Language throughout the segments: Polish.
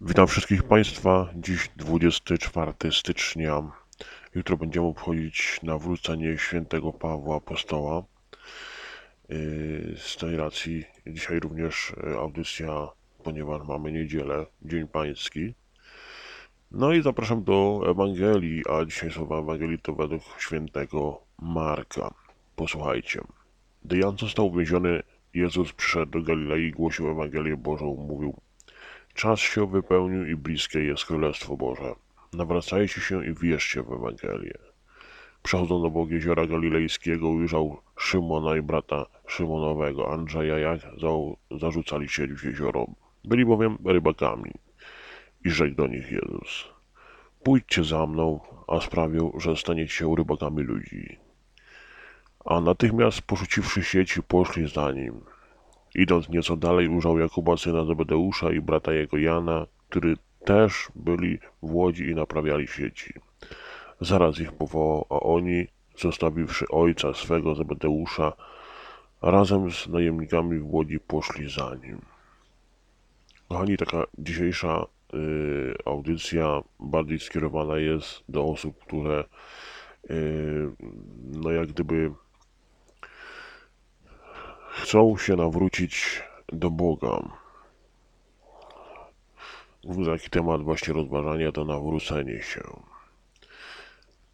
Witam wszystkich Państwa. Dziś 24 stycznia. Jutro będziemy obchodzić nawrócenie świętego Pawła Apostoła. Yy, Z tej racji dzisiaj również yy, audycja, ponieważ mamy niedzielę, Dzień Pański. No i zapraszam do Ewangelii, a dzisiaj słowa Ewangelii to według świętego Marka. Posłuchajcie. Gdy Jan został uwięziony, Jezus przyszedł do Galilei i głosił Ewangelię Bożą, mówił Czas się wypełnił i bliskie jest Królestwo Boże. Nawracajcie się i wierzcie w Ewangelię. Przechodząc obok jeziora galilejskiego ujrzał Szymona i brata Szymonowego, Andrzeja, jak za, zarzucali sieć w jezioro. Byli bowiem rybakami. I rzekł do nich Jezus. Pójdźcie za mną, a sprawię, że staniecie się rybakami ludzi. A natychmiast porzuciwszy sieci, poszli za nim. Idąc nieco dalej, ujrzał Jakuba syna Zebedeusza i brata jego Jana, którzy też byli w łodzi i naprawiali sieci. Zaraz ich powołał, a oni, zostawiwszy ojca swego Zebedeusza, razem z najemnikami w łodzi poszli za nim. Kochani, taka dzisiejsza y, audycja bardziej skierowana jest do osób, które y, no jak gdyby chcą się nawrócić do Boga. Taki temat właśnie rozważania to nawrócenie się.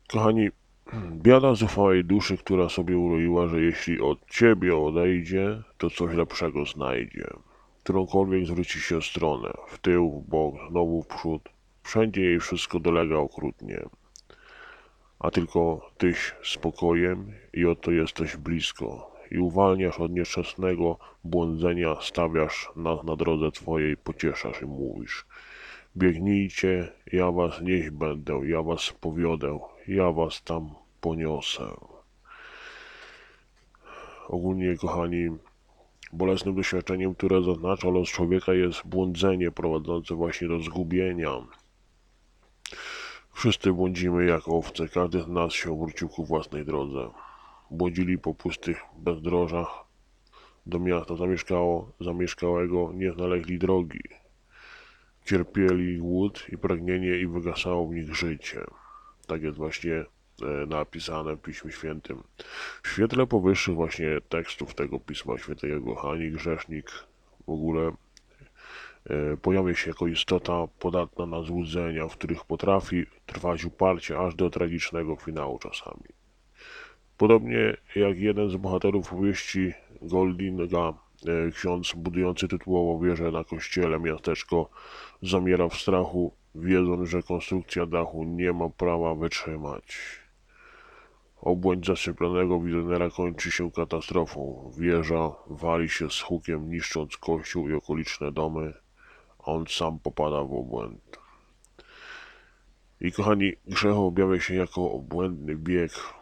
Kochani, biada zuchwałej duszy, która sobie uroiła, że jeśli od ciebie odejdzie, to coś lepszego znajdzie. Którąkolwiek zwróci się stronę, w tył, w bok, znowu w przód, wszędzie jej wszystko dolega okrutnie. A tylko tyś spokojem i oto jesteś blisko, i uwalniasz od nieszczęsnego błądzenia, stawiasz nas na drodze Twojej, pocieszasz i mówisz. Biegnijcie, ja was nieść będę, ja was powiodę, ja was tam poniosę. Ogólnie, kochani, bolesnym doświadczeniem, które zaznacza los człowieka jest błądzenie prowadzące właśnie do zgubienia. Wszyscy błądzimy jak owce, każdy z nas się obrócił ku własnej drodze błądzili po pustych bezdrożach. Do miasta zamieszkało, zamieszkałego nie znaleźli drogi. Cierpieli głód i pragnienie i wygasało w nich życie. Tak jest właśnie e, napisane w Piśmie Świętym. W świetle powyższych właśnie tekstów tego Pisma Świętego, kochani, grzesznik w ogóle e, pojawia się jako istota podatna na złudzenia, w których potrafi trwać uparcie aż do tragicznego finału czasami. Podobnie jak jeden z bohaterów powieści Goldinga, e, ksiądz budujący tytułowo wieżę na kościele miasteczko zamiera w strachu, wiedząc, że konstrukcja dachu nie ma prawa wytrzymać. Obłęd zasypionego wizjonera kończy się katastrofą. Wieża wali się z hukiem, niszcząc kościół i okoliczne domy, a on sam popada w obłęd. I kochani, grzech objawia się jako obłędny bieg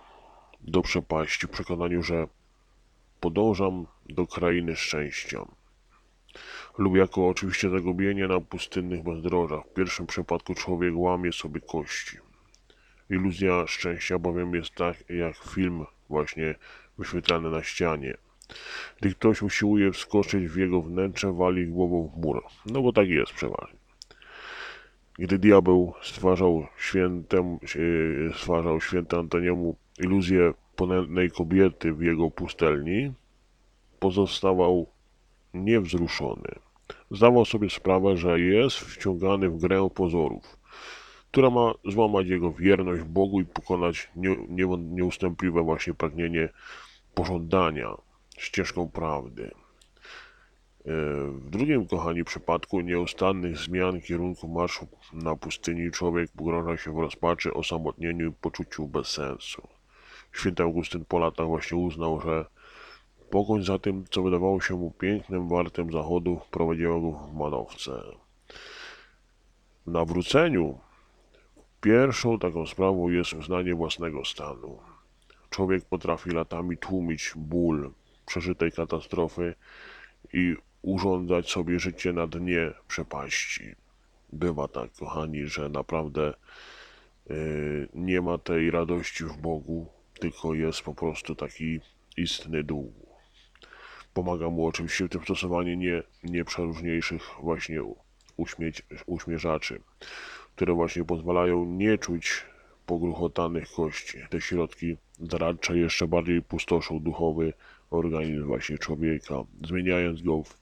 do przepaści w przekonaniu, że podążam do krainy szczęścia. Lub jako oczywiście zagubienie na pustynnych bezdrożach. W pierwszym przypadku człowiek łamie sobie kości. Iluzja szczęścia bowiem jest tak jak film właśnie wyświetlany na ścianie. Gdy ktoś usiłuje wskoczyć w jego wnętrze, wali głową w mur. No bo tak jest przeważnie. Gdy diabeł stwarzał świętemu, stwarzał święte Antoniemu iluzję ponętnej kobiety w jego pustelni, pozostawał niewzruszony. Zdawał sobie sprawę, że jest wciągany w grę pozorów, która ma złamać jego wierność Bogu i pokonać nie, nie, nieustępliwe właśnie pragnienie pożądania ścieżką prawdy. E, w drugim, kochani, przypadku nieustannych zmian kierunku marszu na pustyni człowiek pogrąża się w rozpaczy, osamotnieniu i poczuciu bezsensu. Święty Augustyn po latach właśnie uznał, że pogoń za tym, co wydawało się mu pięknym, wartym zachodu, prowadziła go w manowce. W nawróceniu pierwszą taką sprawą jest uznanie własnego stanu. Człowiek potrafi latami tłumić ból przeżytej katastrofy i urządzać sobie życie na dnie przepaści. Bywa tak, kochani, że naprawdę yy, nie ma tej radości w Bogu, tylko jest po prostu taki istny dół. Pomaga mu oczywiście w tym stosowaniu nie, nie przeróżniejszych właśnie uśmieć, uśmierzaczy, które właśnie pozwalają nie czuć pogruchotanych kości. Te środki zaradcze jeszcze bardziej pustoszą duchowy organizm właśnie człowieka, zmieniając go w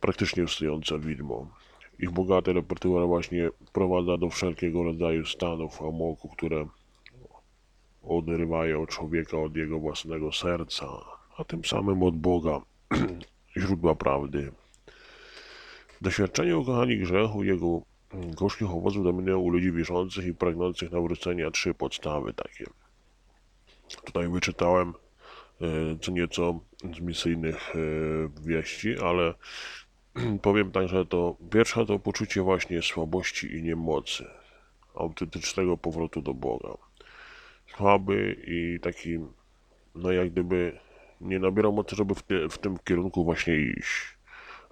praktycznie wstające widmo. Ich bogaty repertuar właśnie prowadza do wszelkiego rodzaju stanów amoku, które odrywają człowieka od jego własnego serca, a tym samym od Boga, źródła prawdy. Doświadczenie ukochani grzechu jego gorzkich owoców dominują u ludzi wierzących i pragnących nawrócenia trzy podstawy takie. Tutaj wyczytałem e, co nieco z misyjnych e, wieści, ale powiem tak, że to pierwsza to poczucie właśnie słabości i niemocy, autentycznego powrotu do Boga. Słaby i taki, no jak gdyby nie nabierał mocy, żeby w, te, w tym kierunku właśnie iść.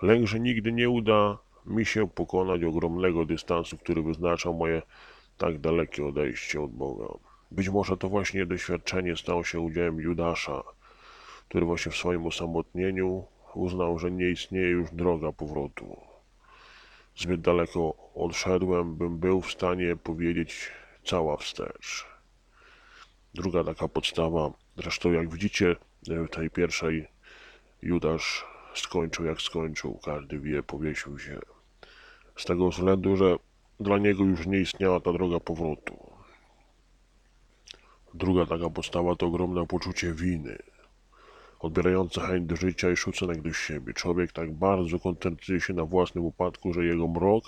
Lęk, że nigdy nie uda mi się pokonać ogromnego dystansu, który wyznacza moje tak dalekie odejście od Boga. Być może to właśnie doświadczenie stało się udziałem Judasza, który właśnie w swoim osamotnieniu uznał, że nie istnieje już droga powrotu. Zbyt daleko odszedłem, bym był w stanie powiedzieć cała wstecz. Druga taka podstawa, zresztą jak widzicie w tej pierwszej Judasz skończył jak skończył, każdy wie, powiesił się. Z tego względu, że dla niego już nie istniała ta droga powrotu. Druga taka podstawa to ogromne poczucie winy, odbierające chęć do życia i szacunek do siebie. Człowiek tak bardzo koncentruje się na własnym upadku, że jego mrok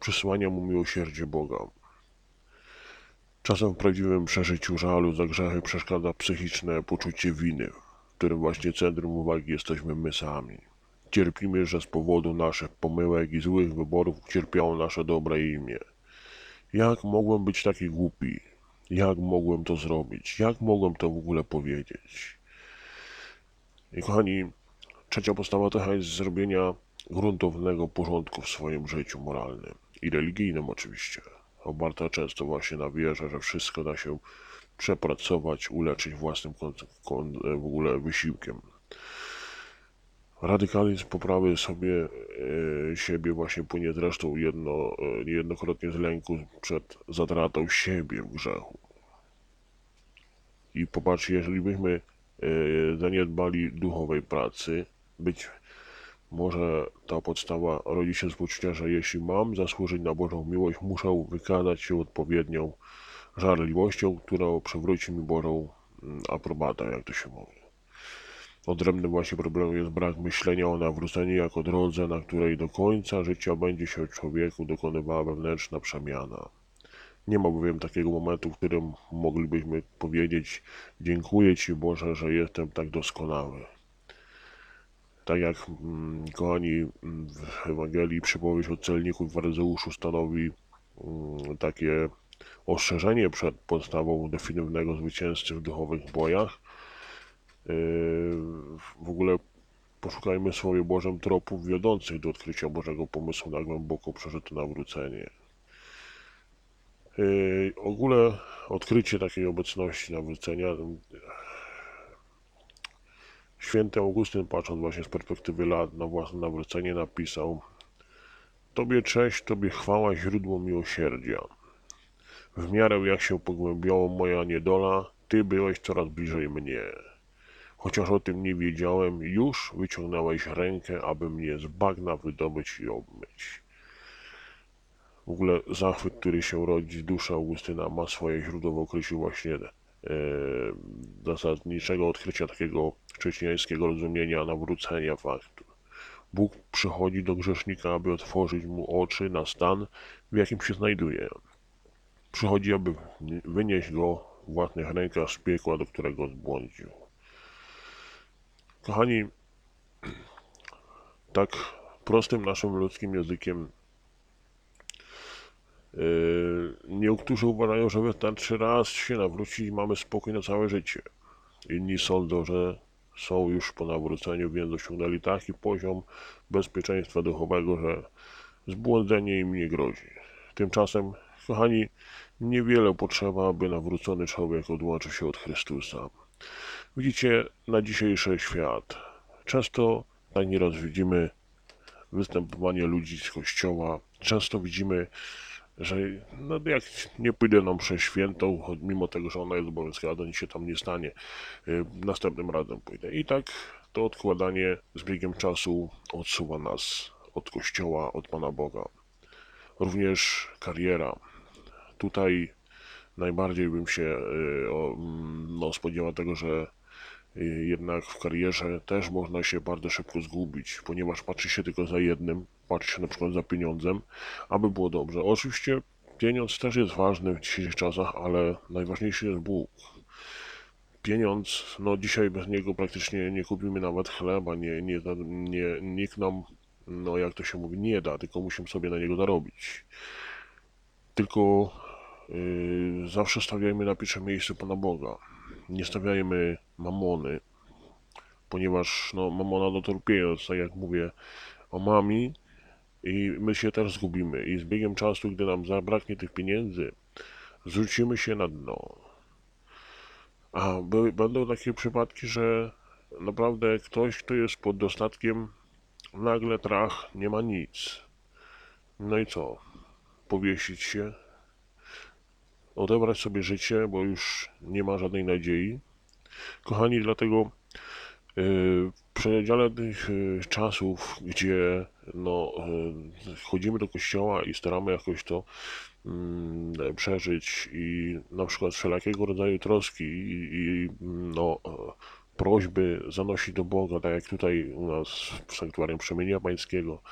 przysłania mu miłosierdzie Boga. Czasem w prawdziwym przeżyciu żalu za grzechy przeszkadza psychiczne poczucie winy, w którym właśnie centrum uwagi jesteśmy my sami. Cierpimy, że z powodu naszych pomyłek i złych wyborów cierpiało nasze dobre imię. Jak mogłem być taki głupi? Jak mogłem to zrobić? Jak mogłem to w ogóle powiedzieć? I kochani, trzecia postawa to jest zrobienia gruntownego porządku w swoim życiu moralnym i religijnym oczywiście. Oparta często właśnie na wierze, że wszystko da się przepracować, uleczyć własnym w ogóle wysiłkiem. Radykalizm poprawy sobie e, siebie właśnie płynie zresztą jedno, e, niejednokrotnie z lęku przed zatratą siebie w grzechu. I popatrzcie, jeżeli byśmy e, zaniedbali duchowej pracy, być może ta podstawa rodzi się z poczucia, że jeśli mam zasłużyć na Bożą miłość, muszę wykazać się odpowiednią żarliwością, która przywróci mi Bożą mm, aprobatę, jak to się mówi. Odrębnym właśnie problemem jest brak myślenia o nawróceniu jako drodze, na której do końca życia będzie się w człowieku dokonywała wewnętrzna przemiana. Nie ma bowiem takiego momentu, w którym moglibyśmy powiedzieć dziękuję Ci Boże, że jestem tak doskonały. Tak jak, mm, kochani, w Ewangelii przypowieść o celniku w stanowi mm, takie ostrzeżenie przed podstawą definitywnego zwycięzcy w duchowych bojach, Yy, w ogóle poszukajmy sobie Bożym tropów wiodących do odkrycia Bożego pomysłu na głęboko przeżyte nawrócenie. Yy, ogóle odkrycie takiej obecności nawrócenia Święty Augustyn, patrząc właśnie z perspektywy lat na własne nawrócenie, napisał Tobie cześć, Tobie chwała, źródło miłosierdzia. W miarę jak się pogłębiała moja niedola, Ty byłeś coraz bliżej mnie. Chociaż o tym nie wiedziałem, już wyciągnąłeś rękę, aby mnie z bagna wydobyć i obmyć. W ogóle zachwyt, który się rodzi z duszy Augustyna, ma swoje źródło w okresie właśnie zasadniczego odkrycia takiego chrześcijańskiego rozumienia nawrócenia faktu. Bóg przychodzi do grzesznika, aby otworzyć mu oczy na stan, w jakim się znajduje. Przychodzi, aby wynieść go w własnych rękach z piekła, do którego zbłądził. Kochani, tak prostym naszym ludzkim językiem niektórzy uważają, że wystarczy raz się nawrócić i mamy spokój na całe życie. Inni sądzą, że są już po nawróceniu, więc osiągnęli taki poziom bezpieczeństwa duchowego, że zbłądzenie im nie grozi. Tymczasem, kochani, niewiele potrzeba, aby nawrócony człowiek odłączył się od Chrystusa. Widzicie, na dzisiejszy świat często tak nieraz widzimy występowanie ludzi z kościoła. Często widzimy, że no jak nie pójdę na mszę świętą, mimo tego, że ona jest obowiązkowa, to nic się tam nie stanie. Y, Następnym razem pójdę. I tak to odkładanie z biegiem czasu odsuwa nas od kościoła, od Pana Boga. Również kariera. Tutaj najbardziej bym się y, mm, no, spodziewał tego, że jednak w karierze też można się bardzo szybko zgubić, ponieważ patrzy się tylko za jednym, patrzy się na przykład za pieniądzem, aby było dobrze. Oczywiście pieniądz też jest ważny w dzisiejszych czasach, ale najważniejszy jest Bóg. Pieniądz, no dzisiaj bez niego praktycznie nie kupimy nawet chleba, nie, nie, nie, nikt nam, no jak to się mówi, nie da, tylko musimy sobie na niego zarobić. Tylko Yy, zawsze stawiajmy na pierwszym miejscu Pana Boga. Nie stawiajmy mamony, ponieważ no, mamona no to pieniądz, tak jak mówię o mami i my się też zgubimy i z biegiem czasu, gdy nam zabraknie tych pieniędzy, zrzucimy się na dno. A będą takie przypadki, że naprawdę ktoś, kto jest pod dostatkiem, nagle trach, nie ma nic. No i co? Powiesić się? Odebrać sobie życie, bo już nie ma żadnej nadziei. Kochani, dlatego yy, w przedziale tych yy, czasów, gdzie no, yy, chodzimy do kościoła i staramy jakoś to mm, przeżyć i na przykład wszelakiego rodzaju troski i, i no, prośby zanosić do Boga, tak jak tutaj u nas w Sanktuarium Przemienia Pańskiego,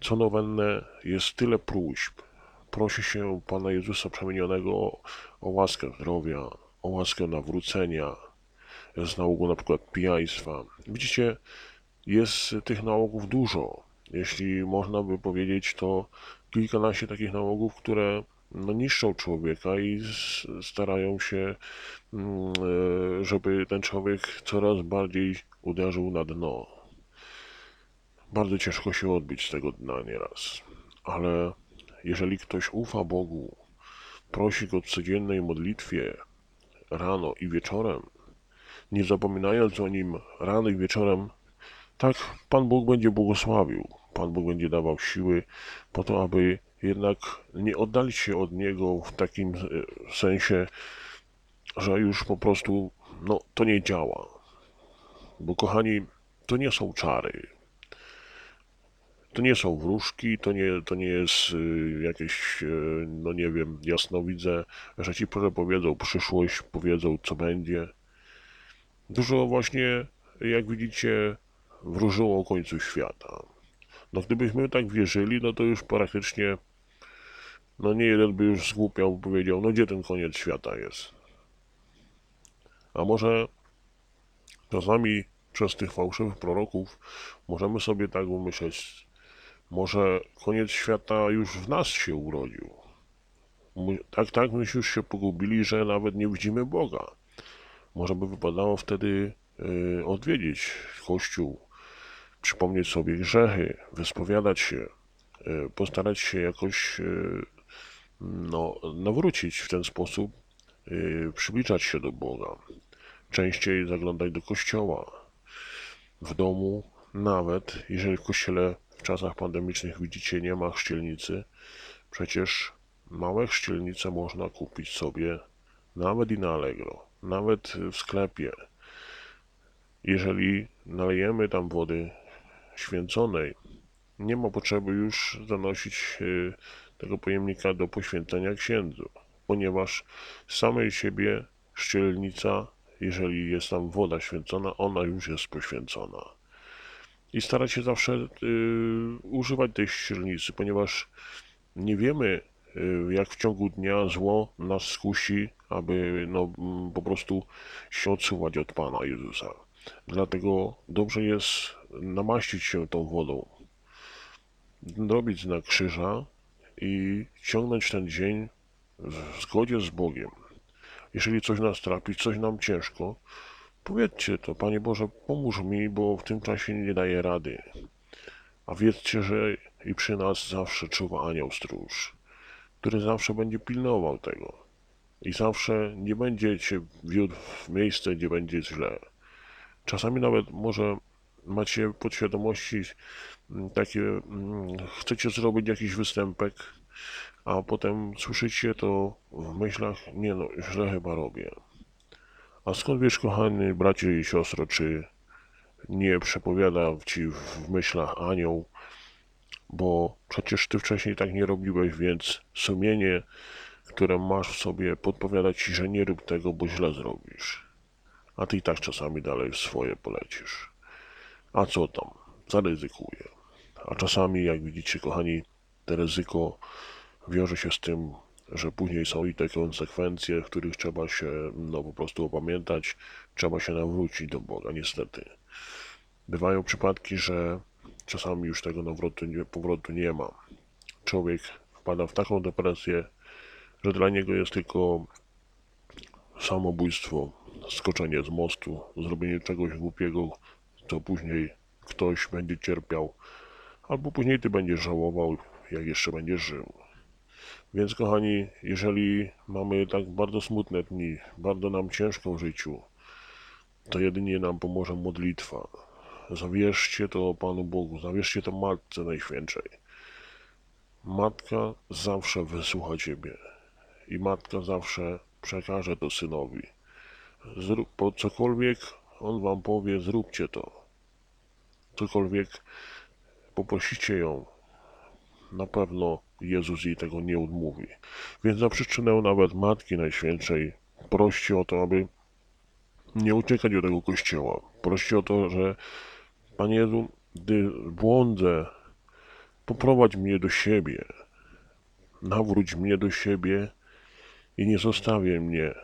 co nowenne jest tyle próśb, prosi się Pana Jezusa przemienionego o, łaskę zdrowia, o łaskę nawrócenia, z nałogu na przykład pijaństwa. Widzicie, jest tych nałogów dużo. Jeśli można by powiedzieć, to kilkanaście takich nałogów, które no, niszczą człowieka i starają się, mm, e, żeby ten człowiek coraz bardziej uderzył na dno. Bardzo ciężko się odbić z tego dna nieraz, ale jeżeli ktoś ufa Bogu, prosi Go w codziennej modlitwie rano i wieczorem, nie zapominając o Nim rano i wieczorem, tak Pan Bóg będzie błogosławił. Pan Bóg będzie dawał siły po to, aby jednak nie oddalić się od Niego w takim e, sensie, że już po prostu no, to nie działa. Bo kochani, to nie są czary. To nie są wróżki, to nie, to nie jest y, jakieś, y, no nie wiem, jasnowidzę, że ci powiedzą przyszłość, powiedzą co będzie. Dużo właśnie, jak widzicie, wróżyło o końcu świata. No gdybyśmy tak wierzyli, no to już praktycznie, no nie jeden by już zgłupiał, powiedział, no gdzie ten koniec świata jest. A może czasami przez tych fałszywych proroków możemy sobie tak umyśleć, może koniec świata już w nas się urodził. Tak, tak, myśmy już się pogubili, że nawet nie widzimy Boga. Może by wypadało wtedy y, odwiedzić Kościół, przypomnieć sobie grzechy, wyspowiadać się, y, postarać się jakoś y, no, nawrócić w ten sposób, y, przybliżać się do Boga, częściej zaglądać do Kościoła, w domu, nawet jeżeli w Kościele w czasach pandemicznych widzicie, nie ma chrzcielnicy. Przecież małe chrzcielnice można kupić sobie nawet i na Allegro, nawet w sklepie. Jeżeli nalejemy tam wody święconej, nie ma potrzeby już zanosić y, tego pojemnika do poświęcenia księdzu, ponieważ samej siebie szczelnica, jeżeli jest tam woda święcona, ona już jest poświęcona i starać się zawsze y, używać tej ściernicy, ponieważ nie wiemy, y, jak w ciągu dnia zło nas skusi, aby no, mm, po prostu się odsuwać od Pana Jezusa. Dlatego dobrze jest namaścić się tą wodą, robić znak krzyża i ciągnąć ten dzień w zgodzie z Bogiem. Jeżeli coś nas trapi, coś nam ciężko, Powiedzcie to, Panie Boże, pomóż mi, bo w tym czasie nie daję rady. A wiedzcie, że i przy nas zawsze czuwa anioł stróż, który zawsze będzie pilnował tego. I zawsze nie będzie cię wiódł w miejsce, gdzie będzie źle. Czasami nawet może macie podświadomości mm, takie, mm, chcecie zrobić jakiś występek, a potem słyszycie to w myślach, nie no, źle chyba robię. A skąd wiesz, kochany bracie i siostro, czy nie przepowiada ci w myślach anioł, bo przecież ty wcześniej tak nie robiłeś, więc sumienie, które masz w sobie, podpowiada ci, że nie rób tego, bo źle zrobisz. A ty i tak czasami dalej w swoje polecisz. A co tam? Zaryzykuję. A czasami, jak widzicie, kochani, te ryzyko wiąże się z tym, że później są i te konsekwencje, których trzeba się no po prostu opamiętać, trzeba się nawrócić do Boga, niestety. Bywają przypadki, że czasami już tego nawrotu, powrotu nie ma. Człowiek wpada w taką depresję, że dla niego jest tylko samobójstwo, skoczenie z mostu, zrobienie czegoś głupiego, co później ktoś będzie cierpiał, albo później ty będziesz żałował, jak jeszcze będziesz żył. Więc kochani, jeżeli mamy tak bardzo smutne dni, bardzo nam ciężko w życiu, to jedynie nam pomoże modlitwa. Zawierzcie to Panu Bogu, zawierzcie to Matce Najświętszej. Matka zawsze wysłucha Ciebie i Matka zawsze przekaże to Synowi. Zrób, po cokolwiek On Wam powie, zróbcie to. Cokolwiek poprosicie ją, na pewno Jezus jej tego nie odmówi. Więc za przyczynę nawet Matki Najświętszej proście o to, aby nie uciekać do tego kościoła. Proście o to, że Panie Jezu, gdy błądzę, poprowadź mnie do siebie. Nawróć mnie do siebie i nie zostawię mnie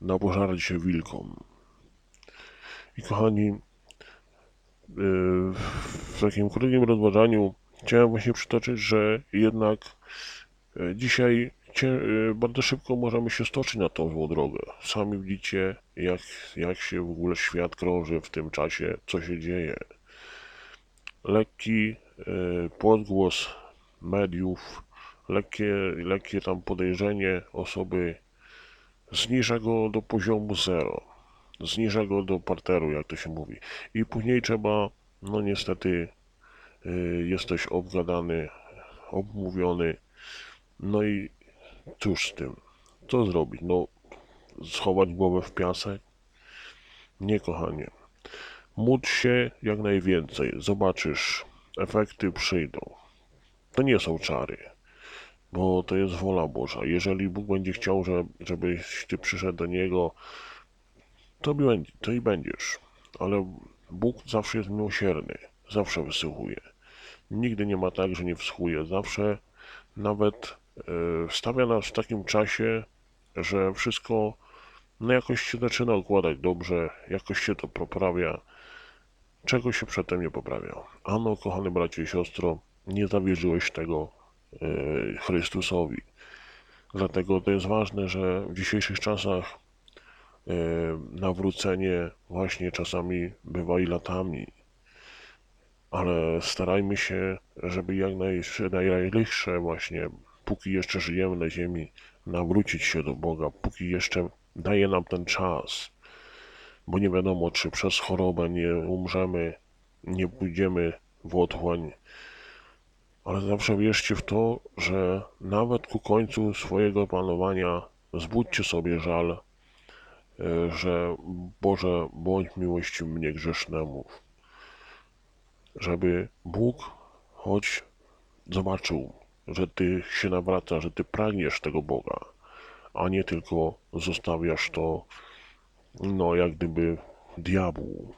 na pożarcie się wilkom. I kochani, yy, w takim krótkim rozważaniu chciałem właśnie przytoczyć, że jednak e, dzisiaj e, bardzo szybko możemy się stoczyć na tą złą drogę. Sami widzicie, jak, jak się w ogóle świat krąży w tym czasie, co się dzieje. Lekki e, podgłos mediów, lekkie, lekkie tam podejrzenie osoby zniża go do poziomu zero. Zniża go do parteru, jak to się mówi. I później trzeba, no niestety, jesteś obgadany, obmówiony. No i cóż z tym? Co zrobić? No, schować głowę w piasek? Nie, kochanie. Módl się jak najwięcej. Zobaczysz, efekty przyjdą. To nie są czary, bo to jest wola Boża. Jeżeli Bóg będzie chciał, żebyś ty przyszedł do Niego, to, to i będziesz. Ale Bóg zawsze jest miłosierny zawsze wysłuchuje. Nigdy nie ma tak, że nie wsłuchuje. Zawsze nawet e, stawia nas w takim czasie, że wszystko no jakoś się zaczyna układać dobrze, jakoś się to poprawia, czego się przedtem nie poprawia. Ano, kochany bracie i siostro, nie zawierzyłeś tego e, Chrystusowi. Dlatego to jest ważne, że w dzisiejszych czasach e, nawrócenie właśnie czasami bywa i latami ale starajmy się, żeby jak najlichsze właśnie, póki jeszcze żyjemy na ziemi, nawrócić się do Boga, póki jeszcze daje nam ten czas, bo nie wiadomo, czy przez chorobę nie umrzemy, nie pójdziemy w otchłań, ale zawsze wierzcie w to, że nawet ku końcu swojego panowania zbudźcie sobie żal, e, że Boże, bądź miłością mnie grzesznemu żeby Bóg choć zobaczył, że Ty się nawracasz, że Ty pragniesz tego Boga, a nie tylko zostawiasz to, no jak gdyby diabłu.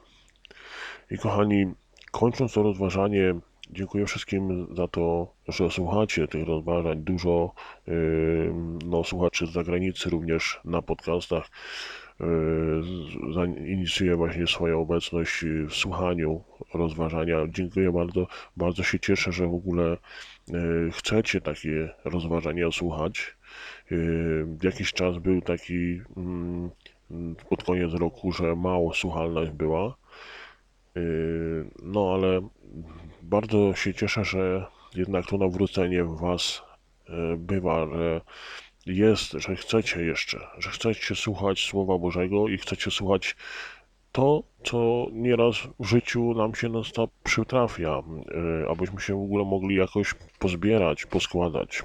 I kochani, kończąc to rozważanie, dziękuję wszystkim za to, że słuchacie tych rozważań. Dużo yy, no, słuchaczy z zagranicy również na podcastach inicjuje właśnie swoją obecność w słuchaniu rozważania. Dziękuję bardzo. Bardzo się cieszę, że w ogóle e, chcecie takie rozważania słuchać. E, jakiś czas był taki mm, pod koniec roku, że mało słuchalność była. E, no ale bardzo się cieszę, że jednak to nawrócenie w Was bywa, że jest, że chcecie jeszcze, że chcecie słuchać Słowa Bożego i chcecie słuchać to, co nieraz w życiu nam się non stop przytrafia, y, abyśmy się w ogóle mogli jakoś pozbierać, poskładać.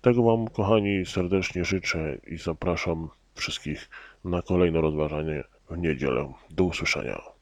Tego Wam, kochani, serdecznie życzę i zapraszam wszystkich na kolejne rozważanie w niedzielę. Do usłyszenia.